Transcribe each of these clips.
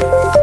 Bye.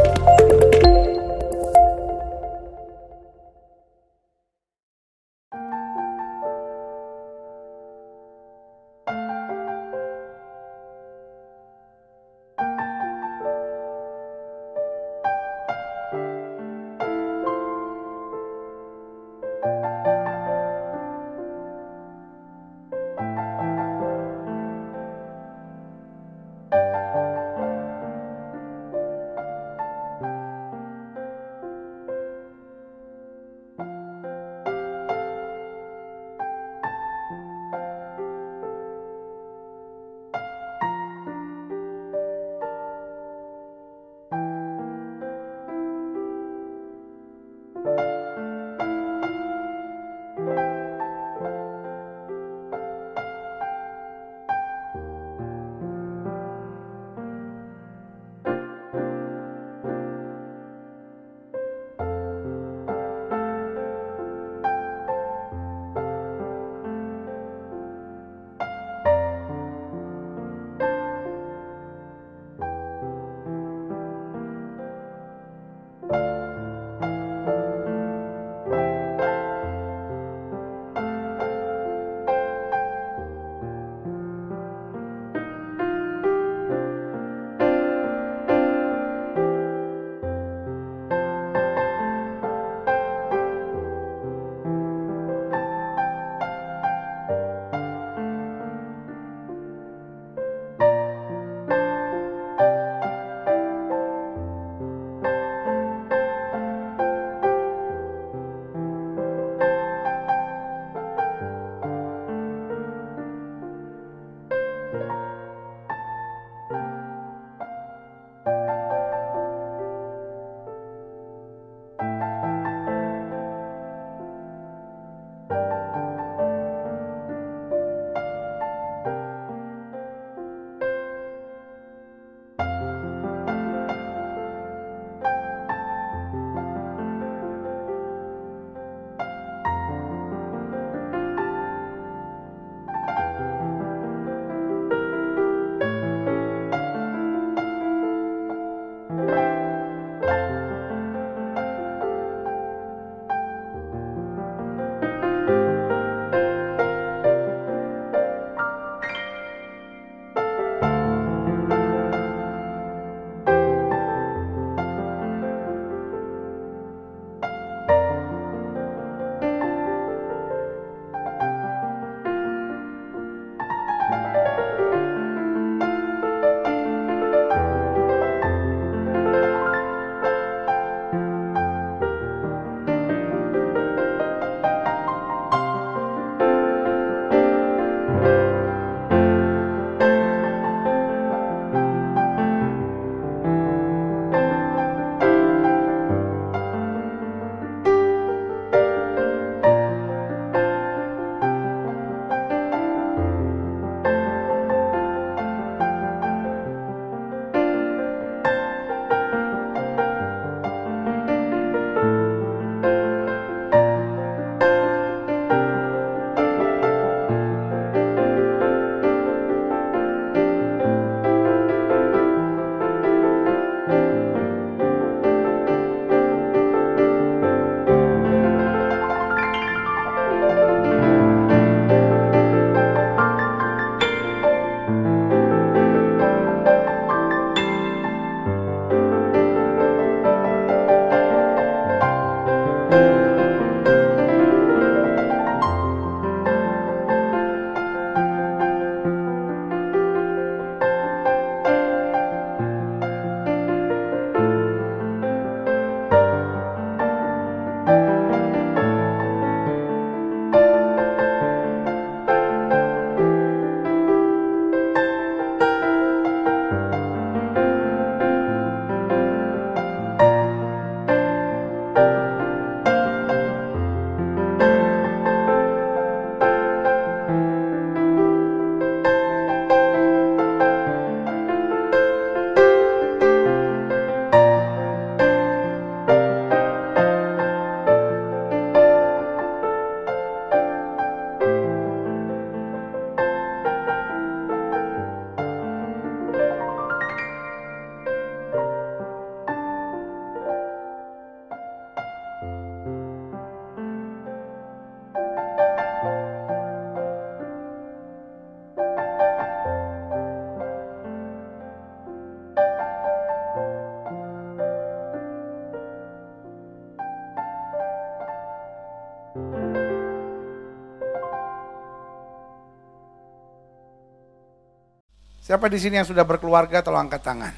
Siapa di sini yang sudah berkeluarga tolong angkat tangan.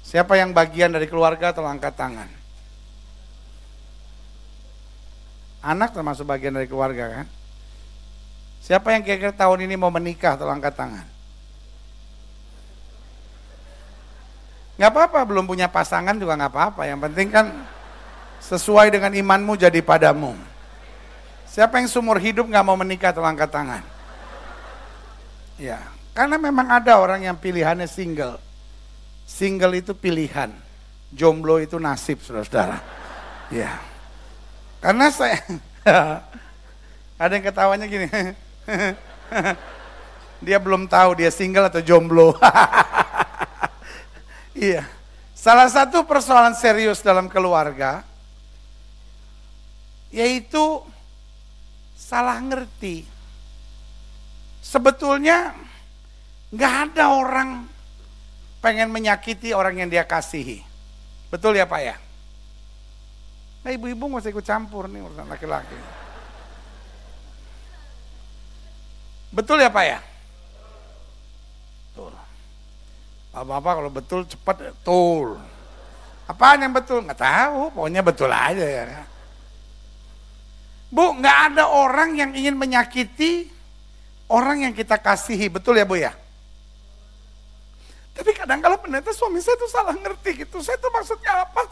Siapa yang bagian dari keluarga tolong angkat tangan. Anak termasuk bagian dari keluarga kan? Siapa yang kira-kira tahun ini mau menikah tolong angkat tangan. Gak apa-apa, belum punya pasangan juga gak apa-apa. Yang penting kan sesuai dengan imanmu jadi padamu. Siapa yang seumur hidup gak mau menikah tolong angkat tangan. Ya, karena memang ada orang yang pilihannya single. Single itu pilihan, jomblo itu nasib, saudara-saudara. Ya, karena saya ada yang ketawanya gini. dia belum tahu dia single atau jomblo. iya. Salah satu persoalan serius dalam keluarga yaitu salah ngerti. Sebetulnya nggak ada orang pengen menyakiti orang yang dia kasihi. Betul ya Pak ya? Nah ibu-ibu nggak usah ikut campur nih urusan laki-laki. Betul ya Pak ya? Betul. Bapak-bapak kalau betul cepat betul. Apaan yang betul? Nggak tahu, pokoknya betul aja ya. Bu, nggak ada orang yang ingin menyakiti orang yang kita kasihi, betul ya Bu ya? Tapi kadang kalau pendeta suami saya tuh salah ngerti gitu, saya tuh maksudnya apa,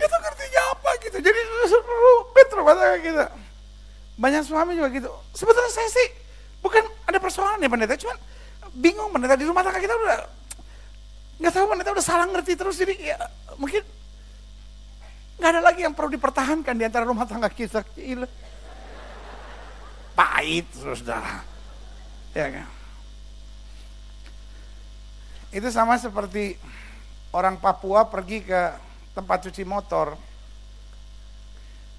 dia tuh ngertinya apa gitu, jadi rupet rumah tangga kita. Banyak suami juga gitu, sebetulnya saya sih bukan ada persoalan ya pendeta, cuman bingung pendeta di rumah tangga kita udah nggak tahu pendeta udah salah ngerti terus jadi ya mungkin nggak ada lagi yang perlu dipertahankan di antara rumah tangga kita. Pahit saudara. Ya kan? Itu sama seperti orang Papua pergi ke tempat cuci motor.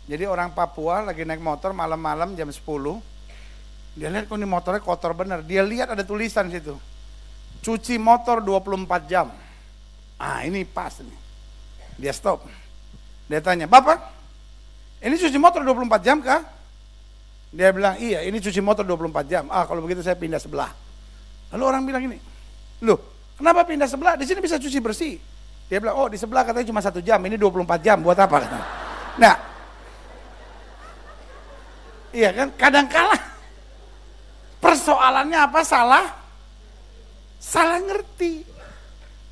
Jadi orang Papua lagi naik motor malam-malam jam 10. Dia lihat kok motornya kotor bener. Dia lihat ada tulisan situ. Cuci motor 24 jam. Ah ini pas nih. Dia stop. Dia tanya, Bapak, ini cuci motor 24 jam kah? Dia bilang, iya ini cuci motor 24 jam. Ah kalau begitu saya pindah sebelah. Lalu orang bilang ini, loh kenapa pindah sebelah? Di sini bisa cuci bersih. Dia bilang, oh di sebelah katanya cuma satu jam, ini 24 jam, buat apa? Nah, iya kan, kadang kala persoalannya apa? Salah, salah ngerti.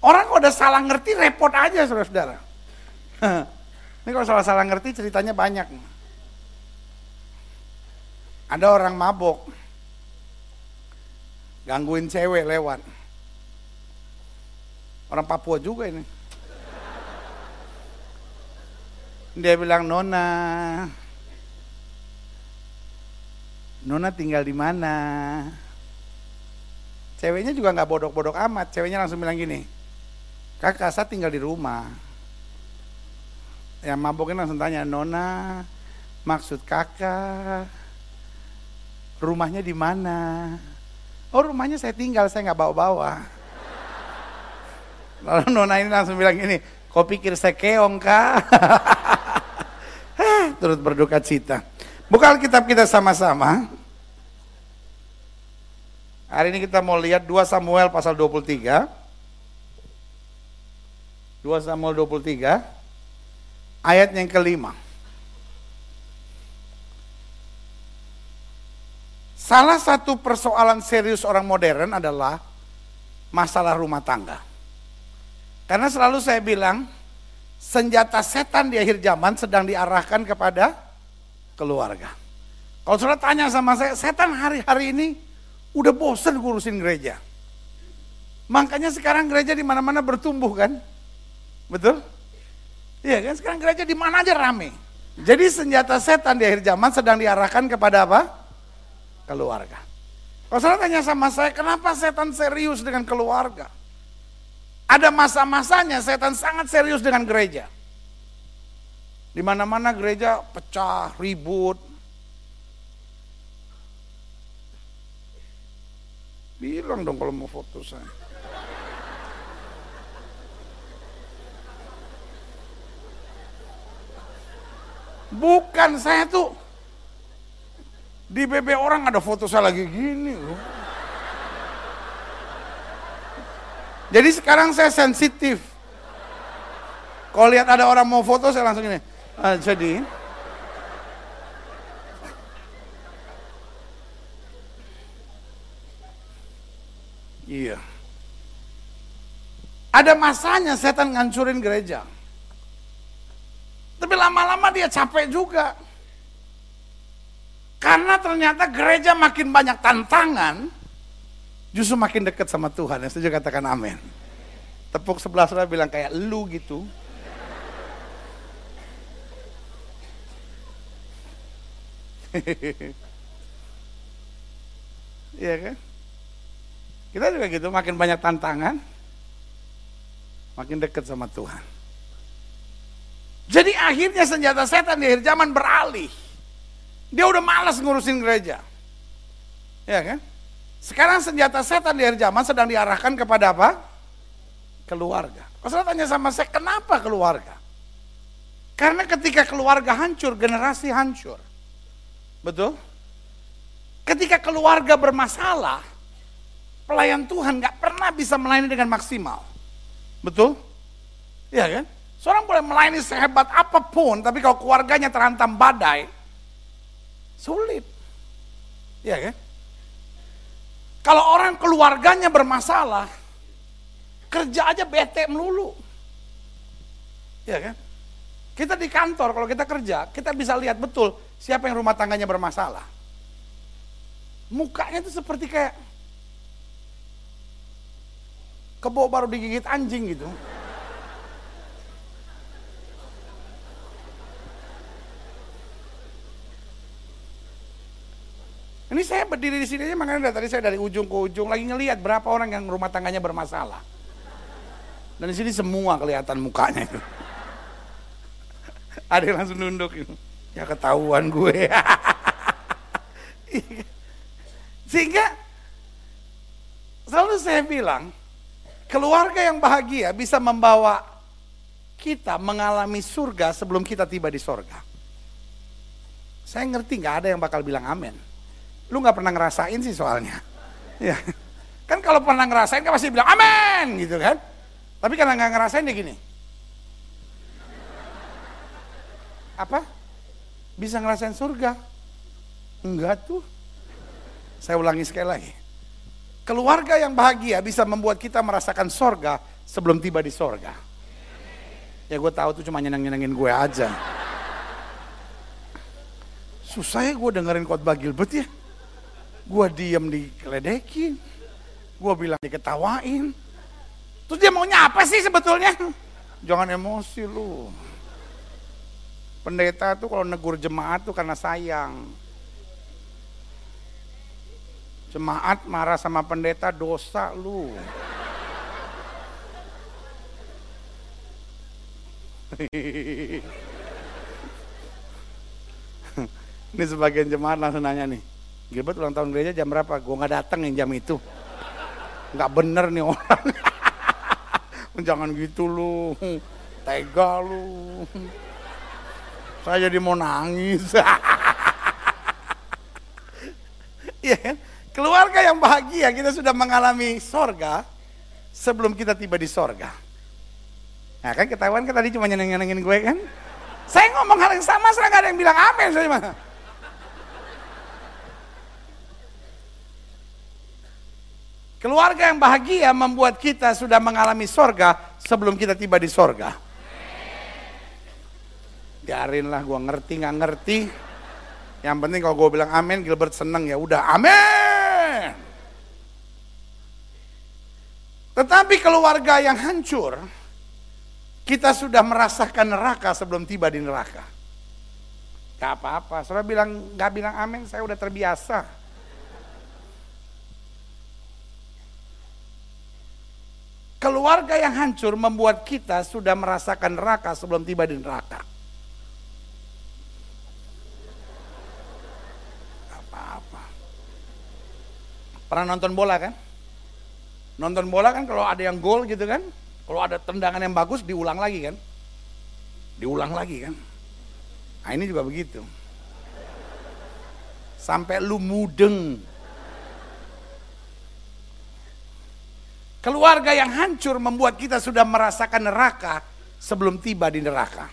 Orang udah salah ngerti, repot aja saudara-saudara. Ini kalau salah-salah ngerti ceritanya banyak. Ada orang mabok, gangguin cewek lewat. Orang Papua juga ini. Dia bilang, Nona, Nona tinggal di mana? Ceweknya juga nggak bodok-bodok amat. Ceweknya langsung bilang gini, kakak saya tinggal di rumah. Yang maboknya langsung tanya, Nona, maksud kakak rumahnya di mana? Oh rumahnya saya tinggal, saya nggak bawa-bawa. Lalu nona ini langsung bilang gini, kau pikir saya keong kah? Turut berduka cita. Buka kitab kita sama-sama. Hari ini kita mau lihat 2 Samuel pasal 23. 2 Samuel 23. Ayat yang kelima. Salah satu persoalan serius orang modern adalah masalah rumah tangga. Karena selalu saya bilang, senjata setan di akhir zaman sedang diarahkan kepada keluarga. Kalau saudara tanya sama saya, setan hari-hari ini udah bosen ngurusin gereja. Makanya sekarang gereja di mana-mana bertumbuh kan? Betul? Iya kan? Sekarang gereja di mana aja rame. Jadi senjata setan di akhir zaman sedang diarahkan kepada apa? Keluarga. Kalau saudara tanya sama saya, kenapa setan serius dengan keluarga? Ada masa-masanya setan sangat serius dengan gereja. Di mana-mana gereja pecah, ribut. Bilang dong kalau mau foto saya. Bukan saya tuh di BB orang ada foto saya lagi gini loh. Jadi sekarang saya sensitif. Kalau lihat ada orang mau foto saya langsung ini. Ah, jadi Iya. Ada masanya setan ngancurin gereja. Tapi lama-lama dia capek juga. Karena ternyata gereja makin banyak tantangan, justru makin dekat sama Tuhan. Yang setuju katakan amin. Tepuk sebelah saudara bilang kayak lu gitu. Iya kan? Kita juga gitu, makin banyak tantangan, makin dekat sama Tuhan. Jadi akhirnya senjata setan di akhir zaman beralih. Dia udah malas ngurusin gereja. Ya kan? Sekarang senjata setan di akhir zaman sedang diarahkan kepada apa? Keluarga. Kalau tanya sama saya, kenapa keluarga? Karena ketika keluarga hancur, generasi hancur. Betul? Ketika keluarga bermasalah, pelayan Tuhan nggak pernah bisa melayani dengan maksimal. Betul? Iya kan? Seorang boleh melayani sehebat apa pun, tapi kalau keluarganya terhantam badai, sulit. Iya kan? Kalau orang keluarganya bermasalah, kerja aja bete melulu. Iya kan? Kita di kantor, kalau kita kerja, kita bisa lihat betul siapa yang rumah tangganya bermasalah. Mukanya itu seperti kayak kebo baru digigit anjing gitu. Ini saya berdiri di sini aja makanya dari tadi saya dari ujung ke ujung lagi ngelihat berapa orang yang rumah tangganya bermasalah. Dan di sini semua kelihatan mukanya itu. Ada yang langsung nunduk itu. Ya ketahuan gue. Sehingga selalu saya bilang, keluarga yang bahagia bisa membawa kita mengalami surga sebelum kita tiba di surga. Saya ngerti nggak ada yang bakal bilang amin. Lu nggak pernah ngerasain sih soalnya. Ya. Kan kalau pernah ngerasain kan pasti bilang amin gitu kan. Tapi karena nggak ngerasain dia gini. Apa? Bisa ngerasain surga? Enggak tuh. Saya ulangi sekali lagi. Keluarga yang bahagia bisa membuat kita merasakan sorga sebelum tiba di sorga. Ya gue tahu tuh cuma nyenang-nyenangin gue aja. Susah ya gue dengerin khotbah Gilbert ya. Gue diem dikeledekin. Gue bilang diketawain. Terus dia maunya apa sih sebetulnya? Jangan emosi lu. Pendeta tuh kalau negur jemaat tuh karena sayang. Jemaat marah sama pendeta dosa lu. Ini sebagian jemaat langsung nanya nih, Gilbert ulang tahun gereja jam berapa? Gue nggak datang yang jam itu. Nggak bener nih orang. Jangan gitu lu, tega lu. Saya jadi mau nangis. Iya kan? Keluarga yang bahagia, kita sudah mengalami sorga sebelum kita tiba di sorga. Nah kan ketahuan kan tadi cuma nyeneng-nyenengin gue kan? Saya ngomong hal yang sama, saya gak ada yang bilang amin. Saya Keluarga yang bahagia membuat kita sudah mengalami sorga sebelum kita tiba di sorga. Biarinlah gue ngerti nggak ngerti. Yang penting kalau gue bilang amin, Gilbert seneng ya udah amin. Tetapi keluarga yang hancur, kita sudah merasakan neraka sebelum tiba di neraka. Gak apa-apa, saudara bilang gak bilang amin, saya udah terbiasa. Keluarga yang hancur membuat kita sudah merasakan neraka sebelum tiba di neraka. Apa-apa. Pernah nonton bola kan? Nonton bola kan kalau ada yang gol gitu kan? Kalau ada tendangan yang bagus diulang lagi kan? Diulang lagi kan? Nah ini juga begitu. Sampai lu mudeng. Keluarga yang hancur membuat kita sudah merasakan neraka sebelum tiba di neraka.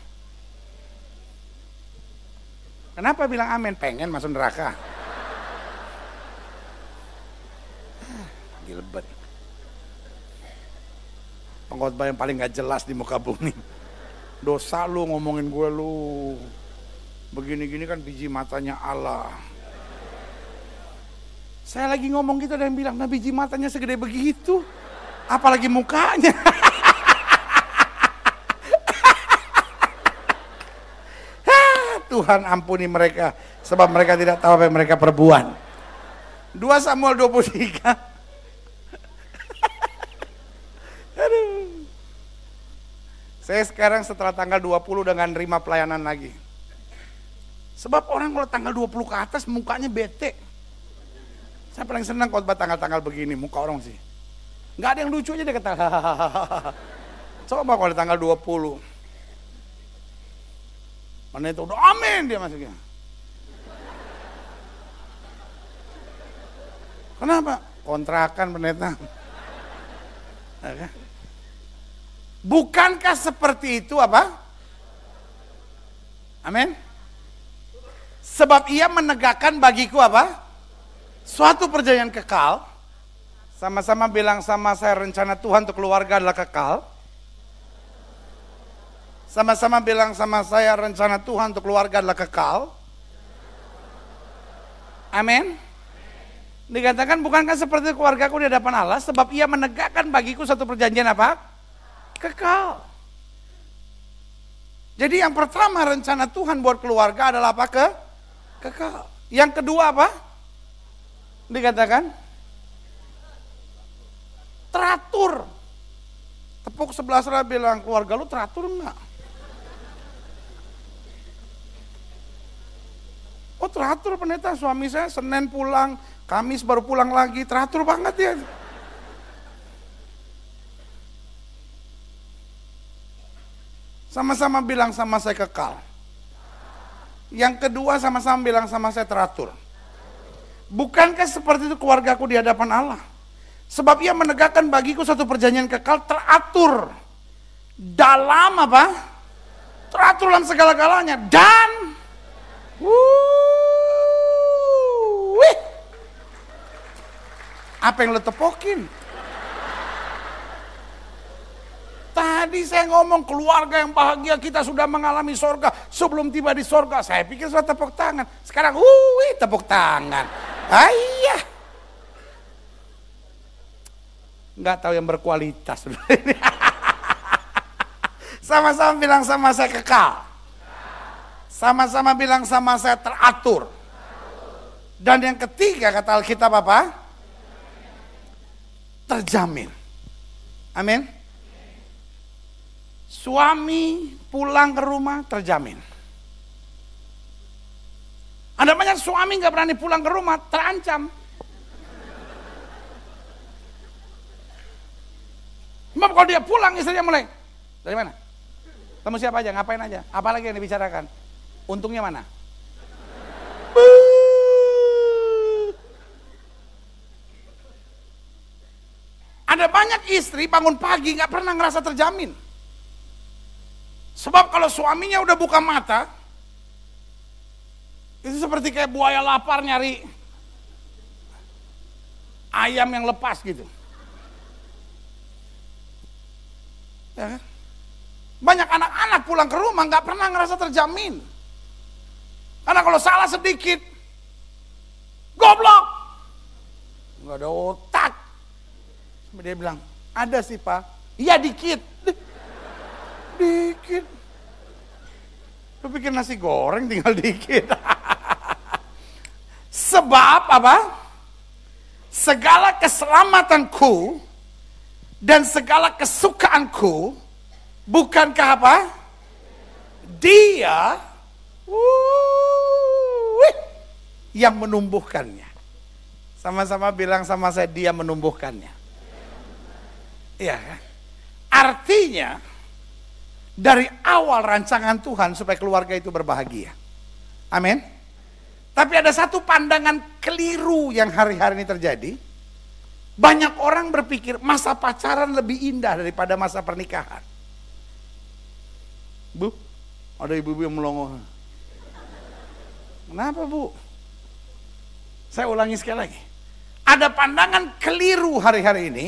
Kenapa bilang amin? Pengen masuk neraka. Ah, gilbert. Pengkhotbah yang paling gak jelas di muka bumi. Dosa lu ngomongin gue lu. Begini-gini kan biji matanya Allah. Saya lagi ngomong gitu dan bilang, nah biji matanya segede begitu. Apalagi mukanya. Tuhan ampuni mereka sebab mereka tidak tahu apa yang mereka perbuat. 2 Samuel 23. Aduh. Saya sekarang setelah tanggal 20 dengan nerima pelayanan lagi. Sebab orang kalau tanggal 20 ke atas mukanya bete. Saya paling senang khotbah tanggal-tanggal begini, muka orang sih. Nggak ada yang lucu aja dia kata. Coba kalau tanggal 20. Mana itu udah amin dia masuknya. Kenapa? Kontrakan pendeta. Bukankah seperti itu apa? Amin. Sebab ia menegakkan bagiku apa? Suatu perjanjian kekal. Sama-sama bilang sama saya rencana Tuhan untuk keluarga adalah kekal. Sama-sama bilang sama saya rencana Tuhan untuk keluarga adalah kekal. Amin. Dikatakan bukankah seperti keluargaku di hadapan Allah sebab ia menegakkan bagiku satu perjanjian apa? Kekal. Jadi yang pertama rencana Tuhan buat keluarga adalah apa? Ke kekal. Yang kedua apa? Dikatakan teratur. Tepuk sebelah sana bilang keluarga lu teratur enggak? Oh teratur pendeta, suami saya Senin pulang, Kamis baru pulang lagi, teratur banget ya. Sama-sama bilang sama saya kekal. Yang kedua sama-sama bilang sama saya teratur. Bukankah seperti itu keluargaku di hadapan Allah? Sebab ia menegakkan bagiku satu perjanjian kekal teratur. Dalam apa? Teratur dalam segala-galanya. Dan Wih. Apa yang lo tepokin? Tadi saya ngomong keluarga yang bahagia kita sudah mengalami sorga sebelum tiba di sorga. Saya pikir sudah tepuk tangan. Sekarang, wih tepuk tangan. Ayah. Nggak tahu yang berkualitas. Sama-sama bilang sama saya kekal. Sama-sama bilang sama saya teratur. Dan yang ketiga kata Alkitab apa? Terjamin. Amin. Suami pulang ke rumah terjamin. Ada banyak suami nggak berani pulang ke rumah, terancam. Sebab kalau dia pulang istrinya mulai, dari mana? Kamu siapa aja, ngapain aja, apalagi yang dibicarakan. Untungnya mana? Ada banyak istri bangun pagi nggak pernah ngerasa terjamin. Sebab kalau suaminya udah buka mata, itu seperti kayak buaya lapar nyari ayam yang lepas gitu. Ya kan? Banyak anak-anak pulang ke rumah nggak pernah ngerasa terjamin. Karena kalau salah sedikit, goblok. Nggak ada otak. Dia bilang, ada sih pak. Iya dikit. Dikit. Lu pikir nasi goreng tinggal dikit. Sebab apa? Segala keselamatanku dan segala kesukaanku bukankah apa? Dia yang menumbuhkannya. Sama-sama bilang sama saya dia menumbuhkannya. Iya kan? Artinya dari awal rancangan Tuhan supaya keluarga itu berbahagia. Amin. Tapi ada satu pandangan keliru yang hari-hari ini terjadi. Banyak orang berpikir masa pacaran lebih indah daripada masa pernikahan. Bu, ada ibu-ibu yang melongo. Kenapa bu? Saya ulangi sekali lagi. Ada pandangan keliru hari-hari ini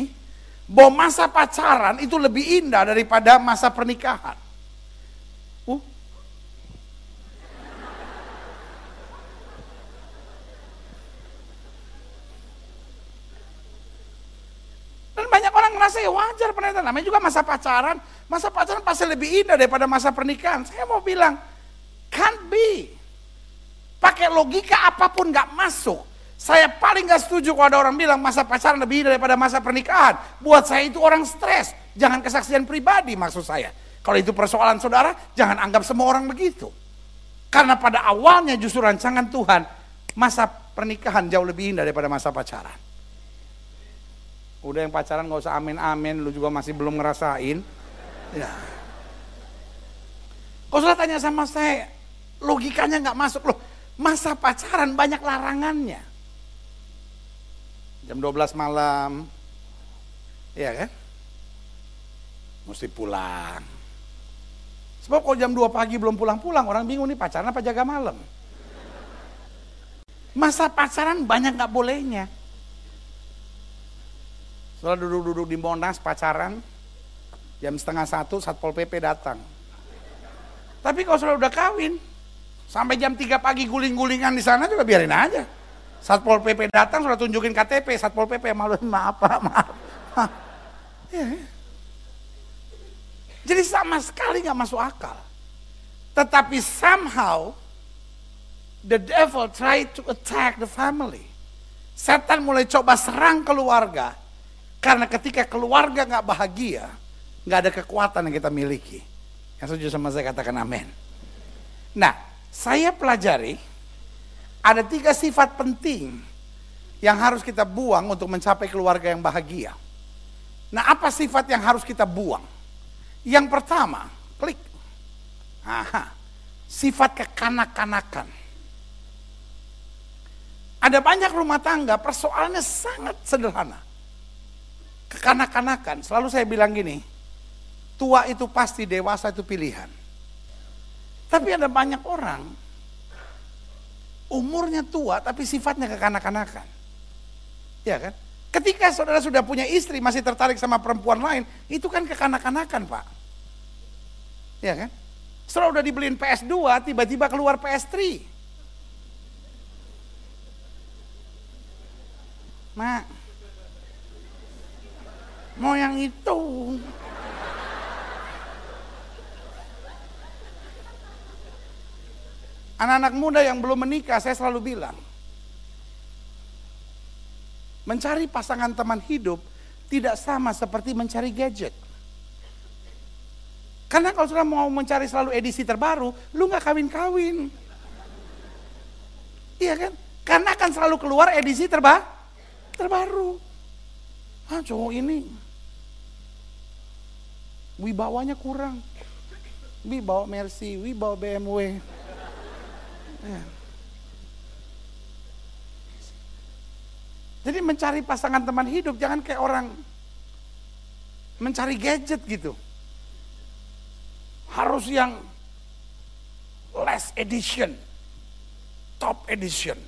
bahwa masa pacaran itu lebih indah daripada masa pernikahan. Uh. Dan banyak orang ngerasa ya wajar pendeta, namanya juga masa pacaran. Masa pacaran pasti lebih indah daripada masa pernikahan. Saya mau bilang, can't be. Pakai logika apa pun gak masuk. Saya paling gak setuju kalau ada orang bilang masa pacaran lebih indah daripada masa pernikahan. Buat saya itu orang stres. Jangan kesaksian pribadi maksud saya. Kalau itu persoalan saudara, jangan anggap semua orang begitu. Karena pada awalnya justru rancangan Tuhan, masa pernikahan jauh lebih indah daripada masa pacaran. Udah yang pacaran gak usah amin-amin, lu juga masih belum ngerasain. Ya. Kau sudah tanya sama saya, logikanya nggak masuk loh. Masa pacaran banyak larangannya jam 12 malam, iya kan? Mesti pulang. Sebab kalau jam 2 pagi belum pulang-pulang, orang bingung nih pacaran apa jaga malam. Masa pacaran banyak gak bolehnya. Setelah duduk-duduk di Monas pacaran, jam setengah satu Satpol PP datang. Tapi kalau sudah udah kawin, sampai jam 3 pagi guling-gulingan di sana juga biarin aja. Satpol PP datang sudah tunjukin KTP, Satpol PP malu maaf Pak, maaf. Ya. Jadi sama sekali nggak masuk akal. Tetapi somehow the devil try to attack the family. Setan mulai coba serang keluarga karena ketika keluarga nggak bahagia, nggak ada kekuatan yang kita miliki. Yang setuju sama saya katakan amin. Nah, saya pelajari ada tiga sifat penting yang harus kita buang untuk mencapai keluarga yang bahagia. Nah, apa sifat yang harus kita buang? Yang pertama, klik. Aha, sifat kekanak-kanakan. Ada banyak rumah tangga, persoalannya sangat sederhana. Kekanak-kanakan, selalu saya bilang gini, tua itu pasti, dewasa itu pilihan. Tapi ada banyak orang umurnya tua tapi sifatnya kekanak-kanakan. Ya kan? Ketika saudara sudah punya istri masih tertarik sama perempuan lain, itu kan kekanak-kanakan pak. Ya kan? Setelah udah dibeliin PS2, tiba-tiba keluar PS3. Mak, mau yang itu. Anak-anak muda yang belum menikah, saya selalu bilang, mencari pasangan teman hidup tidak sama seperti mencari gadget. Karena kalau sudah mau mencari selalu edisi terbaru, lu nggak kawin-kawin. Iya kan? Karena akan selalu keluar edisi terba terbaru. Ah cowok ini wibawanya kurang. Wibawa Mercy, wibawa BMW. Ya. Jadi mencari pasangan teman hidup jangan kayak orang mencari gadget gitu. Harus yang last edition, top edition.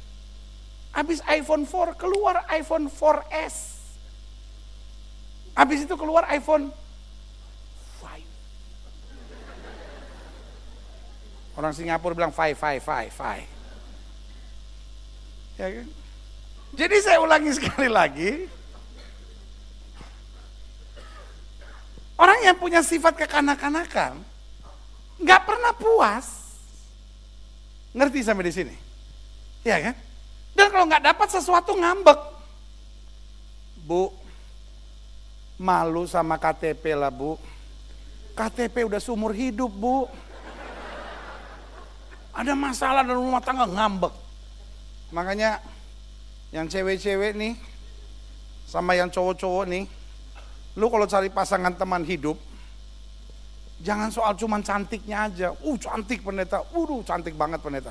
Habis iPhone 4 keluar iPhone 4S. Habis itu keluar iPhone Orang Singapura bilang five, five, five, five. Ya kan? Jadi saya ulangi sekali lagi. Orang yang punya sifat kekanak-kanakan nggak pernah puas. Ngerti sampai di sini? Ya kan? Dan kalau nggak dapat sesuatu ngambek. Bu, malu sama KTP lah bu. KTP udah seumur hidup bu. Ada masalah dalam rumah tangga ngambek. Makanya yang cewek-cewek nih sama yang cowok-cowok nih, lu kalau cari pasangan teman hidup, jangan soal cuman cantiknya aja. Uh cantik pendeta, waduh cantik banget pendeta.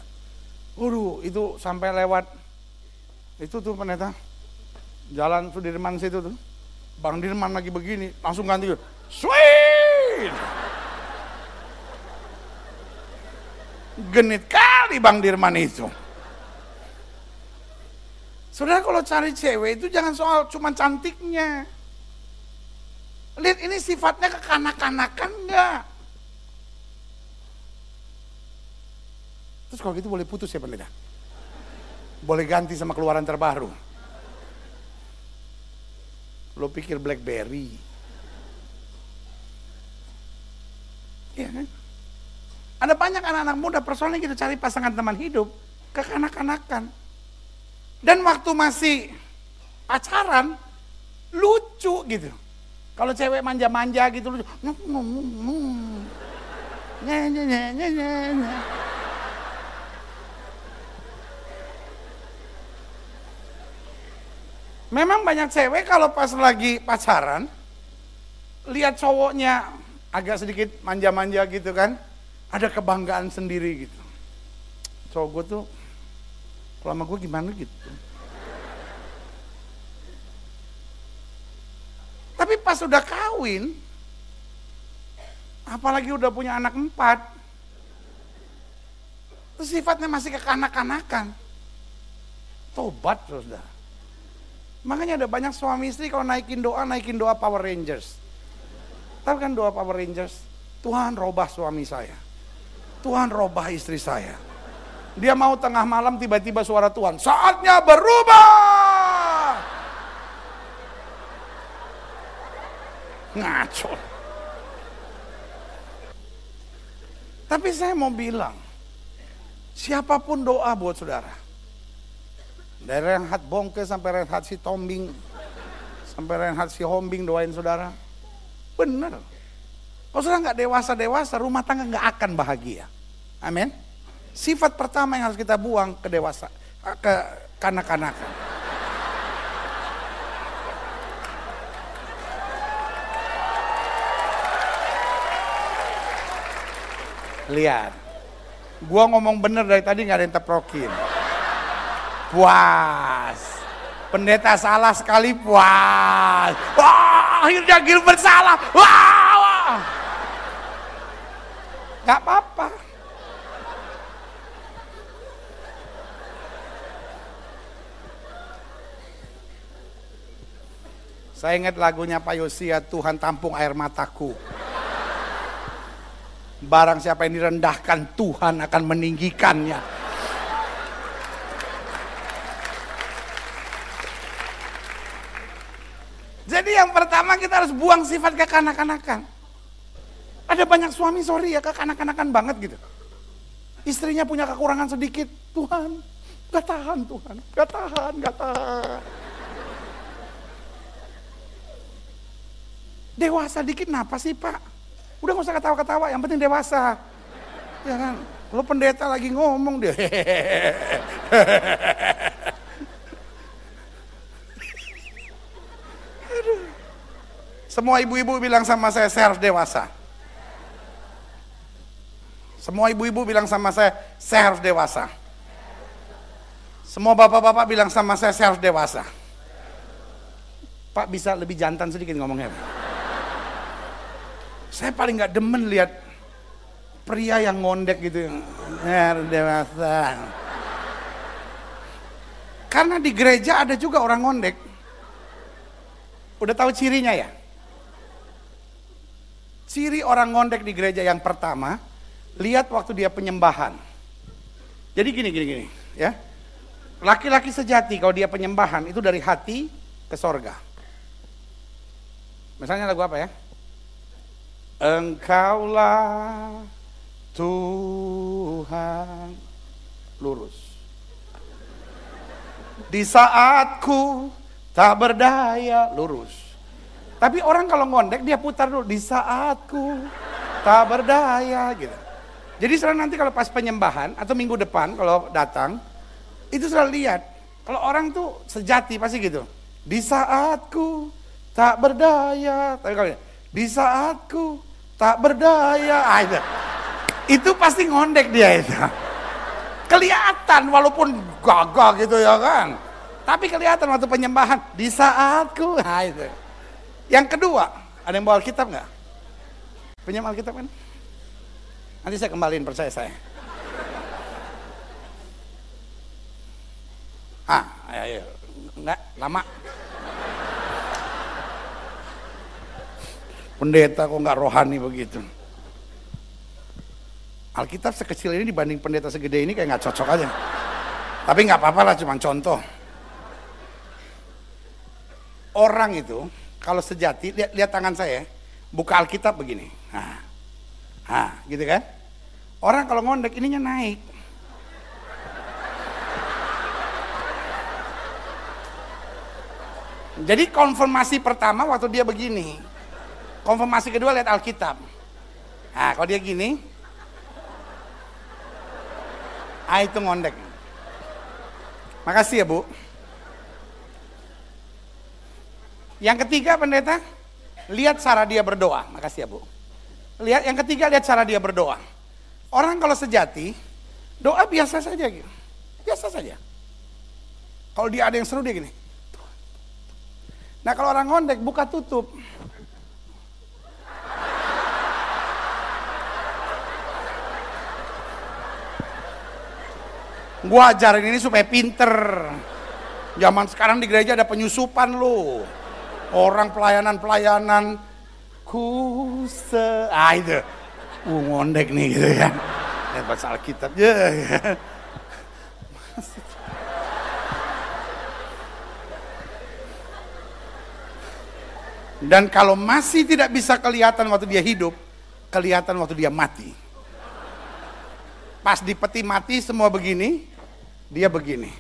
Waduh itu sampai lewat, itu tuh pendeta, Jalan Sudirman situ tuh. Bang Dirman lagi begini, langsung ganti. Sweet! Genit kali Bang Dirman itu. Saudara kalau cari cewek itu jangan soal cuma cantiknya. Lihat ini sifatnya kekanak-kanakan enggak? Terus kalau gitu boleh putus ya pendeta? Boleh ganti sama keluaran terbaru. Lo pikir Blackberry. Iya kan? Ada banyak anak-anak muda persoalannya kita cari pasangan teman hidup kekanak-kanakan. Dan waktu masih pacaran lucu gitu. Kalau cewek manja-manja gitu lucu. Memang banyak cewek kalau pas lagi pacaran, lihat cowoknya agak sedikit manja-manja gitu kan, ada kebanggaan sendiri gitu. Cowok gue tuh, kalau sama gue gimana gitu. Tapi pas udah kawin, apalagi udah punya anak empat, sifatnya masih kekanak-kanakan. Tobat, saudara. Makanya ada banyak suami istri kalau naikin doa, naikin doa Power Rangers. Tahu kan doa Power Rangers? Tuhan robah suami saya. Tuhan robah istri saya. Dia mau tengah malam tiba-tiba suara Tuhan. Saatnya berubah. Ngaco. Tapi saya mau bilang, siapa pun doa buat saudara, dari Renhat Bongke sampai Renhat si Tombing, sampai Renhat si Hombing doain saudara. Benar. Kalau saudara nggak dewasa-dewasa, rumah tangga nggak akan bahagia. Amin. Sifat pertama yang harus kita buang ke dewasa, ke kanak-kanakan. Lihat, gua ngomong bener dari tadi nggak ada yang teprokin puas. Pendeta salah sekali puas. Wah, akhirnya Gilbert salah. Wah, wah. Gak apa-apa. Saya ingat lagunya Pak Yosia, Tuhan tampung air mataku. Barang siapa yang direndahkan, Tuhan akan meninggikannya. Jadi yang pertama kita harus buang sifat kekanak-kanakan. Ada banyak suami sorry ya kekanak-kanakan banget gitu. Istrinya punya kekurangan sedikit, Tuhan gak tahan Tuhan, gak tahan, gak tahan. Dewasa dikit kenapa sih pak? Udah gak usah ketawa-ketawa, yang penting dewasa. Ya kan? Lo pendeta lagi ngomong deh. Semua ibu-ibu bilang sama saya, saya harus dewasa. Semua ibu-ibu bilang sama saya, saya harus dewasa. Semua bapak-bapak bilang sama saya, saya harus dewasa. Pak bisa lebih jantan sedikit ngomongnya. Saya paling nggak demen lihat pria yang ngondek gitu, dewasa. Karena di gereja ada juga orang ngondek. Udah tahu cirinya ya? Ciri orang ngondek di gereja yang pertama, lihat waktu dia penyembahan. Jadi gini, gini, gini, ya. Laki-laki sejati kalau dia penyembahan itu dari hati ke sorga. Misalnya lagu apa ya? Engkaulah Tuhan lurus. Di saatku tak berdaya lurus. Tapi orang kalau ngondek dia putar dulu di saatku tak berdaya gitu. Jadi sekarang nanti kalau pas penyembahan atau minggu depan kalau datang itu selalu lihat kalau orang tuh sejati pasti gitu. Di saatku tak berdaya. Tapi kalau di saatku tak berdaya, ah, itu. pasti ngondek dia itu. Kelihatan walaupun gagah gitu ya kan. Tapi kelihatan waktu penyembahan di saatku. Nah, itu. Yang kedua, ada yang bawa Alkitab nggak? Pinjam Alkitab kan? Nanti saya kembaliin percaya saya. Ah, ayo, ayo. Enggak, lama. Pendeta kok nggak rohani begitu. Alkitab sekecil ini dibanding pendeta segede ini kayak nggak cocok aja. Tapi nggak apa-apa lah, cuma contoh. Orang itu kalau sejati, lihat, lihat tangan saya, buka Alkitab begini. Nah, nah, gitu kan? Orang kalau ngondek ininya naik. Jadi konfirmasi pertama waktu dia begini. Konfirmasi kedua lihat Alkitab. Nah, kalau dia gini, ah itu ngondek. Makasih ya Bu. Yang ketiga pendeta, lihat cara dia berdoa. Makasih ya Bu. Lihat yang ketiga lihat cara dia berdoa. Orang kalau sejati, doa biasa saja gitu. Biasa saja. Kalau dia ada yang seru dia gini. Nah kalau orang ngondek buka tutup. Gua ajarin ini supaya pinter. Zaman sekarang di gereja ada penyusupan lo. Orang pelayanan-pelayanan kuse, ah itu, uh ngondek nih gitu kan. Lihat baca Alkitab ya. Dan kalau masih tidak bisa kelihatan waktu dia hidup, kelihatan waktu dia mati. Pas di peti mati semua begini, dia begini.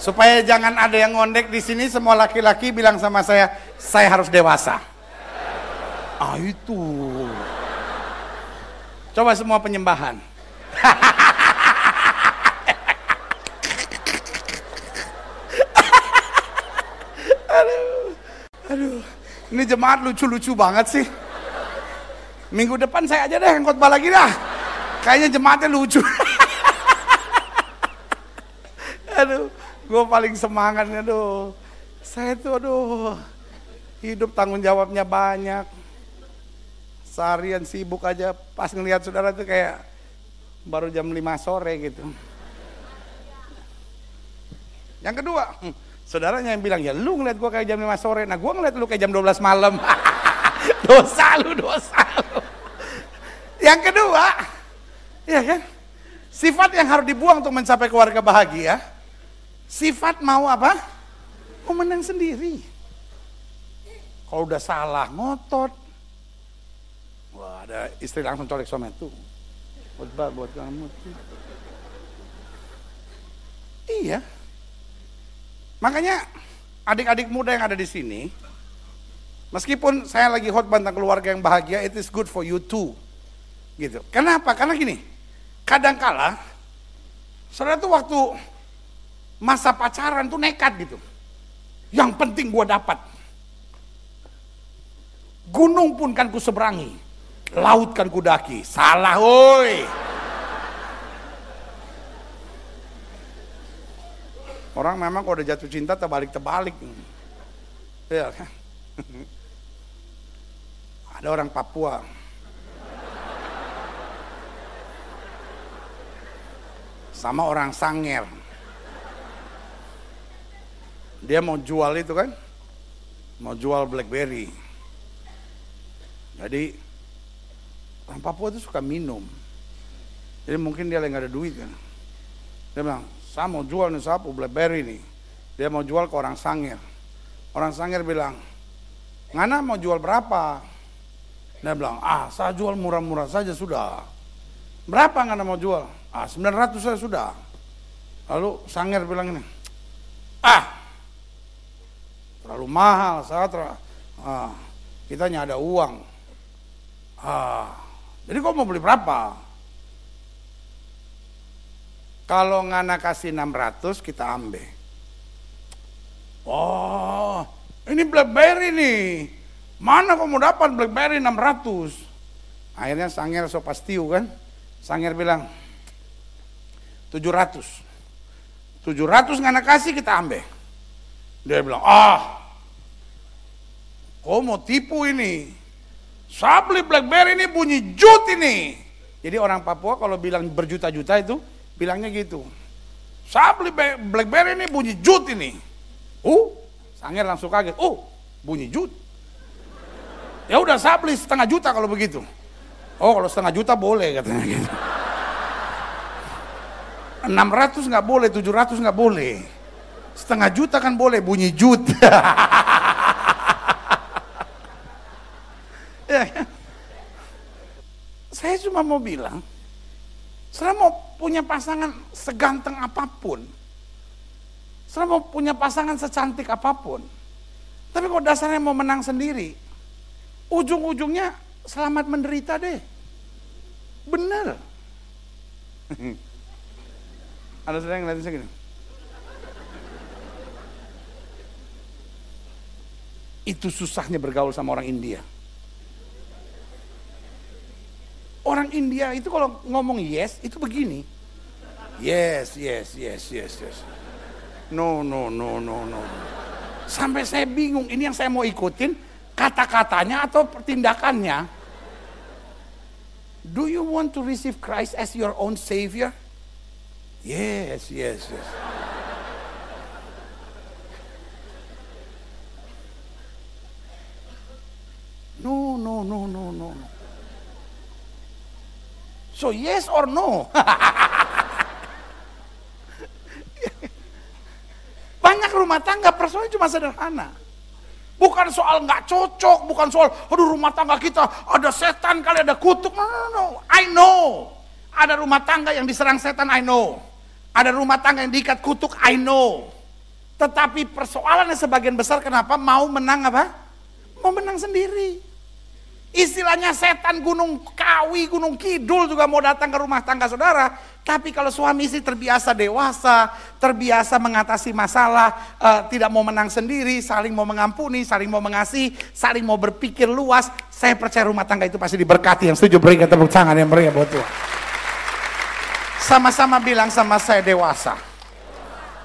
Supaya jangan ada yang ngondek di sini, semua laki-laki bilang sama saya, saya harus dewasa. Ah itu. Coba semua penyembahan. Aduh, ini jemaat lucu-lucu banget sih. Minggu depan saya aja deh yang khotbah lagi dah. Kayaknya jemaatnya lucu. aduh, gue paling semangat aduh. Saya tuh aduh, hidup tanggung jawabnya banyak. Seharian sibuk aja pas ngelihat saudara tuh kayak baru jam 5 sore gitu. Yang kedua, Saudaranya yang bilang, ya lu ngeliat gua kayak jam 5 sore, nah gua ngeliat lu kayak jam 12 malam. dosa lu, dosa lu. Yang kedua, ya kan, sifat yang harus dibuang untuk mencapai keluarga bahagia, sifat mau apa? Mau menang sendiri. Kalau udah salah, ngotot. Wah, ada istri langsung colek suami itu. Khotbah buat kamu. Iya. Makanya adik-adik muda yang ada di sini, meskipun saya lagi hot tentang keluarga yang bahagia, it is good for you too. Gitu. Kenapa? Karena gini, kadangkala saudara tuh waktu masa pacaran tuh nekat gitu. Yang penting gua dapat. Gunung pun kan ku seberangi, laut kan ku daki. Salah, woi. Orang memang kalau udah jatuh cinta terbalik-terbalik. Ya kan? Ada orang Papua. Sama orang Sanger. Dia mau jual itu kan? Mau jual Blackberry. Jadi orang Papua itu suka minum. Jadi mungkin dia lagi gak ada duit kan. Dia bilang, saya mau jual nih sapu Blackberry nih. Dia mau jual ke orang Sangir. Orang Sangir bilang, Ngana mau jual berapa? Dia bilang, ah saya jual murah-murah saja sudah. Berapa Ngana mau jual? Ah 900 saya sudah. Lalu Sangir bilang ini, ah terlalu mahal, saya ter ah, kita hanya ada uang. Ah, jadi kau mau beli berapa? Kalau ngana kasih 600 kita ambil. Oh, ini Blackberry nih. Mana kamu dapat BlackBerry 600? Akhirnya Sanger so pastiu kan. Sanger bilang 700. 700 nggak kasih kita ambil. Dia bilang, ah, kau mau tipu ini. Saya beli Blackberry ini bunyi jut ini. Jadi orang Papua kalau bilang berjuta-juta itu bilangnya gitu. Saya beli Blackberry ini bunyi jut ini. Uh, Sanger langsung kaget. Oh, bunyi jut. Ya udah saya beli setengah juta kalau begitu. Oh kalau setengah juta boleh katanya gitu. 600 nggak boleh, 700 nggak boleh. Setengah juta kan boleh, bunyi jut. ya, ya. Saya cuma mau bilang, saya mau punya pasangan seganteng apa pun, saya mau punya pasangan secantik apa pun, tapi kalau dasarnya mau menang sendiri, ujung-ujungnya selamat menderita deh. Bener. Ada saudara yang ngeliatin saya gini. Itu susahnya bergaul sama orang India. Orang India itu kalau ngomong yes, itu begini. Yes, yes, yes, yes, yes. No, no, no, no, no. Sampai saya bingung, ini yang saya mau ikutin kata-katanya atau tindakannya. Do you want to receive Christ as your own savior? Yes, yes, yes. No, no, no, no. So yes or no? Banyak rumah tangga persoalannya cuma sederhana. Bukan soal nggak cocok, bukan soal, aduh rumah tangga kita ada setan kali ada kutuk. No, no, no. I know. Ada rumah tangga yang diserang setan, I know. Ada rumah tangga yang diikat kutuk, I know. Tetapi persoalannya sebagian besar kenapa mau menang apa? Mau menang sendiri. Istilahnya setan gunung kawi, gunung kidul juga mau datang ke rumah tangga saudara. Tapi kalau suami istri terbiasa dewasa, terbiasa mengatasi masalah, uh, tidak mau menang sendiri, saling mau mengampuni, saling mau mengasihi, saling mau berpikir luas, saya percaya rumah tangga itu pasti diberkati. Yang setuju berikan tepuk tangan yang meriah buat Tuhan. Sama-sama bilang sama saya dewasa.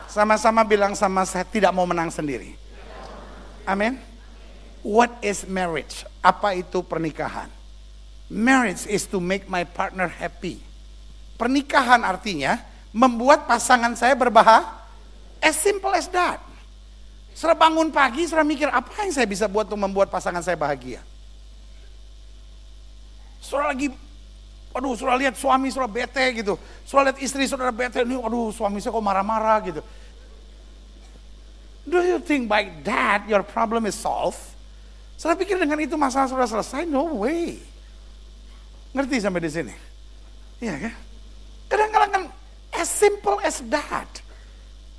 Sama-sama bilang sama saya tidak mau menang sendiri. Amin. What is marriage? Apa itu pernikahan? Marriage is to make my partner happy. Pernikahan artinya membuat pasangan saya berbahagia. As simple as that. Setelah bangun pagi, setelah mikir apa yang saya bisa buat untuk membuat pasangan saya bahagia. Setelah lagi Aduh, sudah lihat suami sudah bete gitu. Sudah lihat istri saudara bete, nih, aduh suami saya kok marah-marah gitu. Do you think by that your problem is solved? Saya pikir dengan itu masalah sudah selesai? No way. Ngerti sampai di sini? Iya kan? Kadang-kadang kan as simple as that.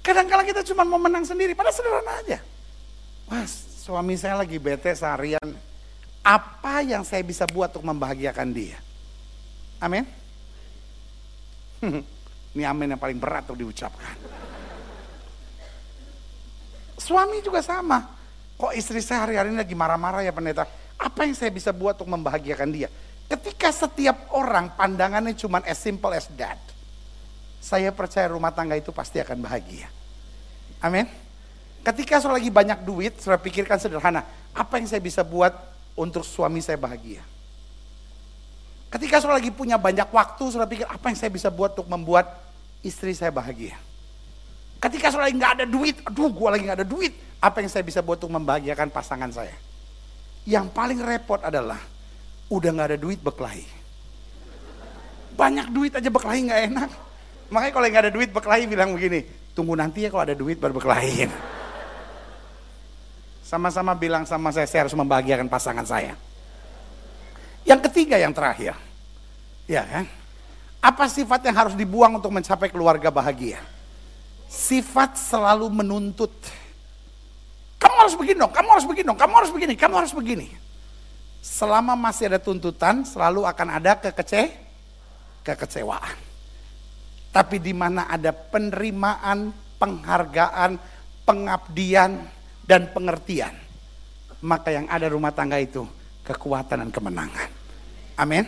Kadang-kadang kita cuma mau menang sendiri, pada sederhana aja. Mas, suami saya lagi bete seharian. Apa yang saya bisa buat untuk membahagiakan dia? Amin. Ini amin yang paling berat untuk diucapkan. Suami juga sama. Kok istri saya hari-hari ini lagi marah-marah ya pendeta? Apa yang saya bisa buat untuk membahagiakan dia? Ketika setiap orang pandangannya cuma as simple as that. Saya percaya rumah tangga itu pasti akan bahagia. Amin. Ketika saya lagi banyak duit, saya pikirkan sederhana. Apa yang saya bisa buat untuk suami saya bahagia? Ketika saudara lagi punya banyak waktu, saudara pikir apa yang saya bisa buat untuk membuat istri saya bahagia. Ketika saudara nggak ada duit, aduh gue lagi nggak ada duit, apa yang saya bisa buat untuk membahagiakan pasangan saya. Yang paling repot adalah udah nggak ada duit berkelahi. Banyak duit aja berkelahi nggak enak. Makanya kalau nggak ada duit berkelahi bilang begini, tunggu nanti ya kalau ada duit baru berkelahi. Sama-sama bilang sama saya, saya harus membahagiakan pasangan saya. Yang ketiga yang terakhir. Ya kan? Apa sifat yang harus dibuang untuk mencapai keluarga bahagia? Sifat selalu menuntut. Kamu harus begini dong, kamu harus begini dong, kamu harus begini, kamu harus begini. Selama masih ada tuntutan, selalu akan ada kekece, kekecewaan. Tapi di mana ada penerimaan, penghargaan, pengabdian, dan pengertian, maka yang ada rumah tangga itu kekuatan dan kemenangan. Amin.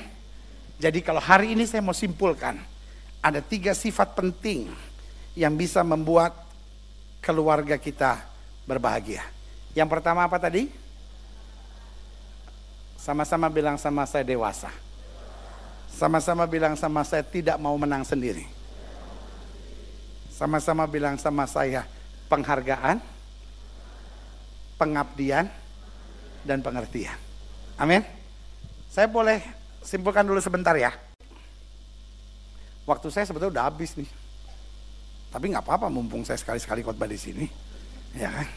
Jadi kalau hari ini saya mau simpulkan, ada tiga sifat penting yang bisa membuat keluarga kita berbahagia. Yang pertama apa tadi? Sama-sama bilang sama saya dewasa. Sama-sama bilang sama saya tidak mau menang sendiri. Sama-sama bilang sama saya penghargaan, pengabdian, dan pengertian. Amin. Saya boleh simpulkan dulu sebentar ya. Waktu saya sebetulnya udah habis nih. Tapi nggak apa-apa mumpung saya sekali-sekali khotbah di sini. Ya kan?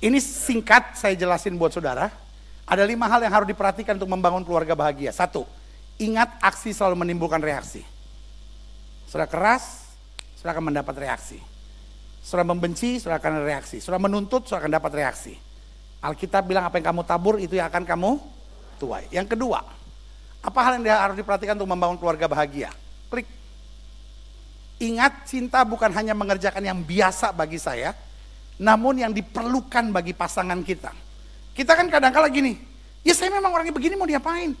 Ini singkat saya jelasin buat saudara. Ada lima hal yang harus diperhatikan untuk membangun keluarga bahagia. Satu, ingat aksi selalu menimbulkan reaksi. Saudara keras, saudara akan mendapat reaksi. Saudara membenci, saudara akan reaksi. Saudara menuntut, saudara akan dapat reaksi. Alkitab bilang apa yang kamu tabur itu yang akan kamu tuai. Yang kedua, apa hal yang harus diperhatikan untuk membangun keluarga bahagia? Klik. Ingat cinta bukan hanya mengerjakan yang biasa bagi saya, namun yang diperlukan bagi pasangan kita. Kita kan kadang-kala gini, ya saya memang orangnya begini mau diapain?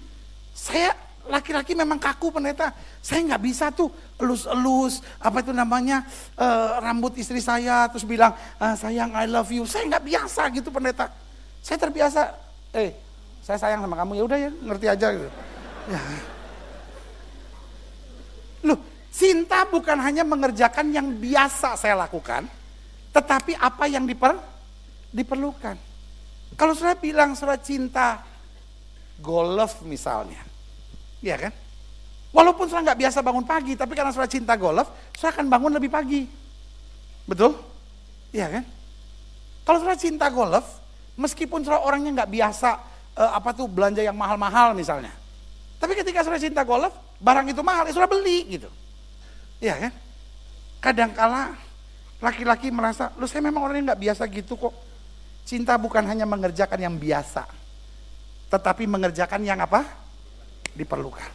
Saya laki-laki memang kaku pendeta. Saya nggak bisa tuh elus-elus apa itu namanya uh, rambut istri saya terus bilang uh, sayang I love you. Saya nggak biasa gitu pendeta. Saya terbiasa, eh saya sayang sama kamu ya udah ya ngerti aja gitu. Ya. Loh, cinta bukan hanya mengerjakan yang biasa saya lakukan, tetapi apa yang diper, diperlukan. Kalau saya bilang surat cinta golf misalnya, ya kan? Walaupun saya nggak biasa bangun pagi, tapi karena surat cinta golf, saya akan bangun lebih pagi. Betul? Iya kan? Kalau surat cinta golf, meskipun surat orangnya nggak biasa uh, apa tuh belanja yang mahal-mahal misalnya. Tapi ketika sudah cinta golf, barang itu mahal, ya sudah beli gitu. Iya kan? Kadangkala laki-laki merasa, lu saya memang orangnya nggak biasa gitu kok. Cinta bukan hanya mengerjakan yang biasa, tetapi mengerjakan yang apa? Diperlukan.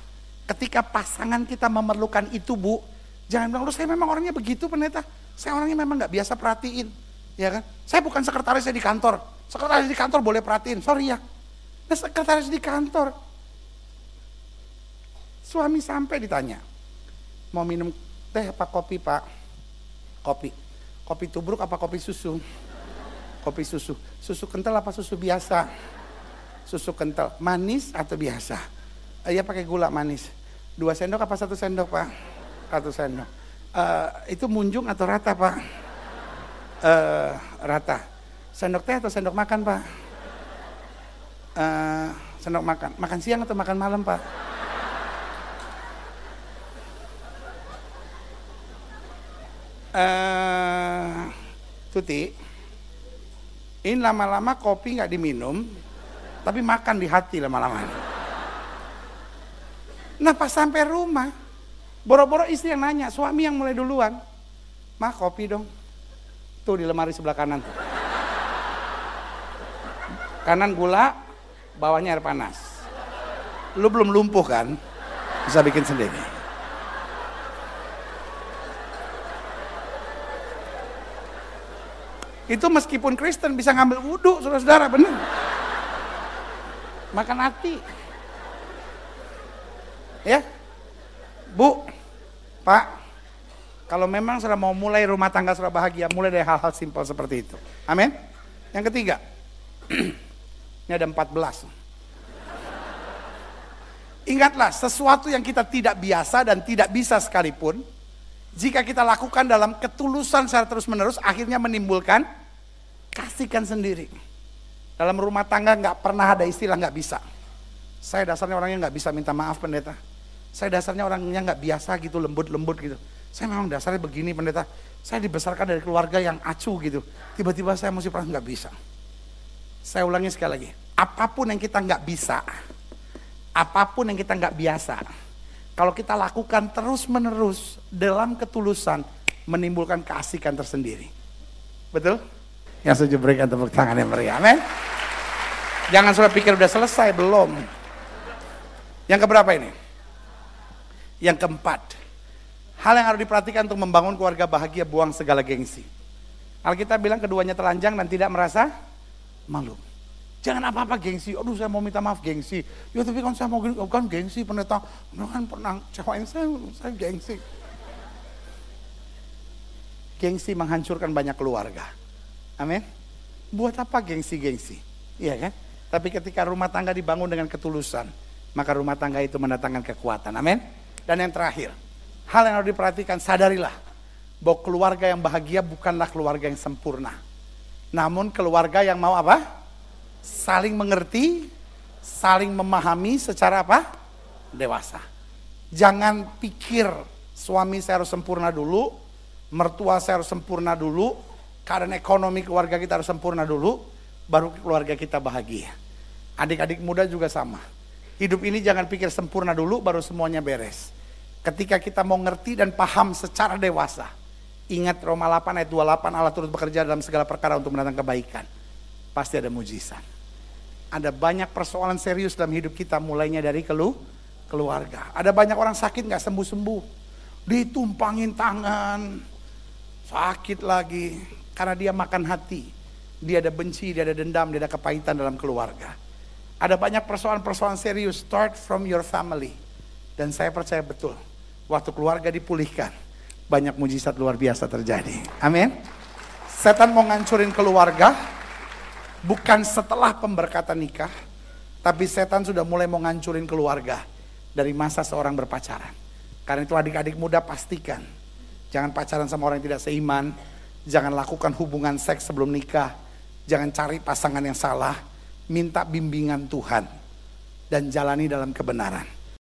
Ketika pasangan kita memerlukan itu bu, jangan bilang, lu saya memang orangnya begitu pendeta. Saya orangnya memang nggak biasa perhatiin. Ya kan? Saya bukan sekretaris di kantor. Sekretaris di kantor boleh perhatiin, sorry ya. Nah, sekretaris di kantor. Suami sampai ditanya, mau minum teh apa kopi pak? Kopi. Kopi tubruk apa kopi susu? Kopi susu. Susu kental apa susu biasa? Susu kental. Manis atau biasa? Iya pakai gula manis. Dua sendok apa satu sendok pak? Satu sendok. Uh, itu munjung atau rata pak? Uh, rata. Sendok teh atau sendok makan pak? uh, sendok makan. Makan siang atau makan malam, Pak? Uh, Tuti, ini lama-lama kopi nggak diminum, tapi makan di hati lama-lama. Nah pas sampai rumah, boro-boro istri yang nanya, suami yang mulai duluan, mah kopi dong. Tuh di lemari sebelah kanan. Kanan gula, bawahnya air panas. Lu belum lumpuh kan? Bisa bikin sendiri. Itu meskipun Kristen bisa ngambil wudhu, saudara-saudara, benar. Makan hati. Ya, Bu, Pak, kalau memang sudah mau mulai rumah tangga sudah bahagia, mulai dari hal-hal simpel seperti itu. Amin. Yang ketiga, Ini ada 14. Ingatlah, sesuatu yang kita tidak biasa dan tidak bisa sekalipun, jika kita lakukan dalam ketulusan secara terus-menerus, akhirnya menimbulkan kasihkan sendiri. Dalam rumah tangga nggak pernah ada istilah nggak bisa. Saya dasarnya orangnya nggak bisa minta maaf pendeta. Saya dasarnya orangnya nggak biasa gitu, lembut-lembut gitu. Saya memang dasarnya begini pendeta. Saya dibesarkan dari keluarga yang acuh gitu. Tiba-tiba saya mesti pernah nggak bisa. Saya ulangi sekali lagi. Apa pun yang kita nggak bisa, apa pun yang kita nggak biasa, kalau kita lakukan terus-menerus dalam ketulusan, menimbulkan keasikan tersendiri. Betul? Yang setuju berikan tepuk tangan yang meriah. Amin. Jangan sudah pikir udah selesai, belum. Yang keberapa ini? Yang keempat. Hal yang harus diperhatikan untuk membangun keluarga bahagia, buang segala gengsi. Alkitab bilang keduanya telanjang dan tidak merasa malu. Jangan apa-apa gengsi, aduh saya mau minta maaf gengsi. Ya tapi kan saya mau gengsi, kan gengsi pendeta, kan pernah cewek saya, saya gengsi. Gengsi menghancurkan banyak keluarga. Amin. Buat apa gengsi-gengsi? Iya kan? Tapi ketika rumah tangga dibangun dengan ketulusan, maka rumah tangga itu mendatangkan kekuatan. Amin. Dan yang terakhir, hal yang harus diperhatikan, sadarilah bahwa keluarga yang bahagia bukanlah keluarga yang sempurna. Namun keluarga yang mau apa? Saling mengerti, saling memahami secara apa? Dewasa. Jangan pikir suami saya harus sempurna dulu, mertua saya harus sempurna dulu, keadaan ekonomi keluarga kita harus sempurna dulu, baru keluarga kita bahagia. Adik-adik muda juga sama. Hidup ini jangan pikir sempurna dulu, baru semuanya beres. Ketika kita mau ngerti dan paham secara dewasa, ingat Roma 8 ayat 28 Allah turut bekerja dalam segala perkara untuk mendatangkan kebaikan pasti ada mujizat. Ada banyak persoalan serius dalam hidup kita mulainya dari kelu keluarga. Ada banyak orang sakit nggak sembuh-sembuh. Ditumpangin tangan, sakit lagi karena dia makan hati. Dia ada benci, dia ada dendam, dia ada kepahitan dalam keluarga. Ada banyak persoalan-persoalan serius start from your family. Dan saya percaya betul, waktu keluarga dipulihkan, banyak mujizat luar biasa terjadi. Amin. Setan mau ngancurin keluarga, Bukan setelah pemberkatan nikah, tapi setan sudah mulai mau ngancurin keluarga dari masa seorang berpacaran. Karena itu adik-adik muda pastikan, jangan pacaran sama orang yang tidak seiman, jangan lakukan hubungan seks sebelum nikah, jangan cari pasangan yang salah, minta bimbingan Tuhan, dan jalani dalam kebenaran.